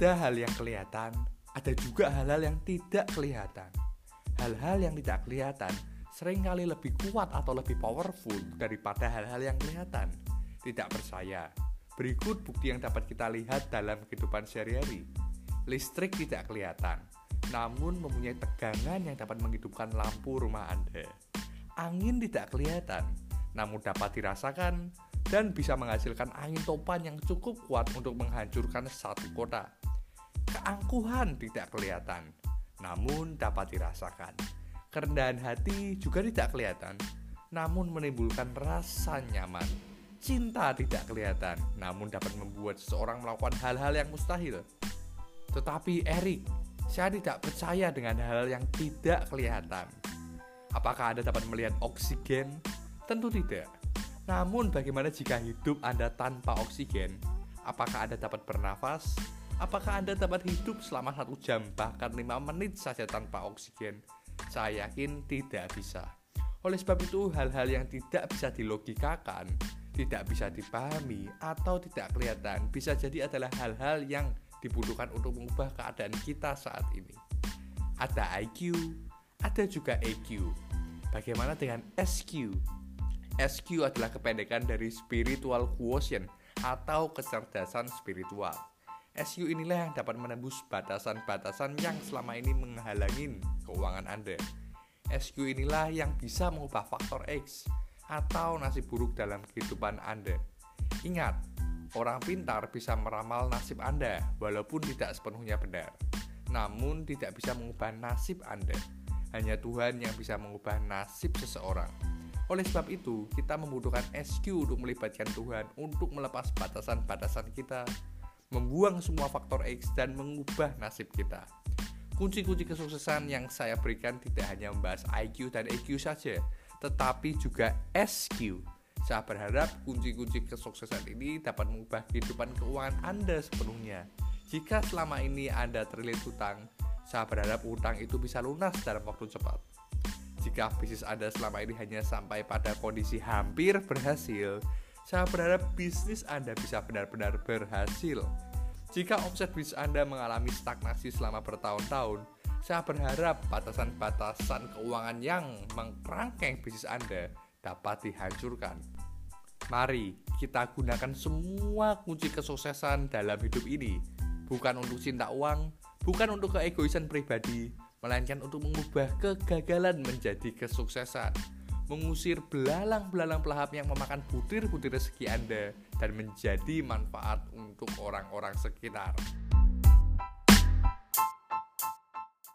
Ada hal yang kelihatan, ada juga hal-hal yang tidak kelihatan. Hal-hal yang tidak kelihatan sering kali lebih kuat atau lebih powerful daripada hal-hal yang kelihatan. Tidak percaya? Berikut bukti yang dapat kita lihat dalam kehidupan sehari-hari. Listrik tidak kelihatan, namun mempunyai tegangan yang dapat menghidupkan lampu rumah Anda. Angin tidak kelihatan, namun dapat dirasakan dan bisa menghasilkan angin topan yang cukup kuat untuk menghancurkan satu kota. Keangkuhan tidak kelihatan, namun dapat dirasakan. Kerendahan hati juga tidak kelihatan, namun menimbulkan rasa nyaman. Cinta tidak kelihatan, namun dapat membuat seseorang melakukan hal-hal yang mustahil. Tetapi Erik, saya tidak percaya dengan hal yang tidak kelihatan. Apakah Anda dapat melihat oksigen? Tentu tidak. Namun bagaimana jika hidup Anda tanpa oksigen? Apakah Anda dapat bernafas? Apakah Anda dapat hidup selama satu jam bahkan lima menit saja tanpa oksigen? Saya yakin tidak bisa. Oleh sebab itu hal-hal yang tidak bisa dilogikakan, tidak bisa dipahami atau tidak kelihatan bisa jadi adalah hal-hal yang dibutuhkan untuk mengubah keadaan kita saat ini. Ada IQ, ada juga EQ. Bagaimana dengan SQ? SQ adalah kependekan dari spiritual quotient atau kecerdasan spiritual. SQ inilah yang dapat menembus batasan-batasan yang selama ini menghalangi keuangan Anda. SQ inilah yang bisa mengubah faktor X atau nasib buruk dalam kehidupan Anda. Ingat, orang pintar bisa meramal nasib Anda walaupun tidak sepenuhnya benar. Namun tidak bisa mengubah nasib Anda. Hanya Tuhan yang bisa mengubah nasib seseorang. Oleh sebab itu, kita membutuhkan SQ untuk melibatkan Tuhan untuk melepas batasan-batasan kita, membuang semua faktor X dan mengubah nasib kita. Kunci-kunci kesuksesan yang saya berikan tidak hanya membahas IQ dan EQ saja, tetapi juga SQ. Saya berharap kunci-kunci kesuksesan ini dapat mengubah kehidupan keuangan Anda sepenuhnya. Jika selama ini Anda terlilit hutang, saya berharap hutang itu bisa lunas dalam waktu cepat. Jika bisnis Anda selama ini hanya sampai pada kondisi hampir berhasil, saya berharap bisnis Anda bisa benar-benar berhasil. Jika omset bisnis Anda mengalami stagnasi selama bertahun-tahun, saya berharap batasan-batasan keuangan yang mengkerangkeng bisnis Anda dapat dihancurkan. Mari kita gunakan semua kunci kesuksesan dalam hidup ini, bukan untuk cinta uang, bukan untuk keegoisan pribadi, melainkan untuk mengubah kegagalan menjadi kesuksesan, mengusir belalang-belalang pelahap yang memakan butir-butir rezeki Anda dan menjadi manfaat untuk orang-orang sekitar.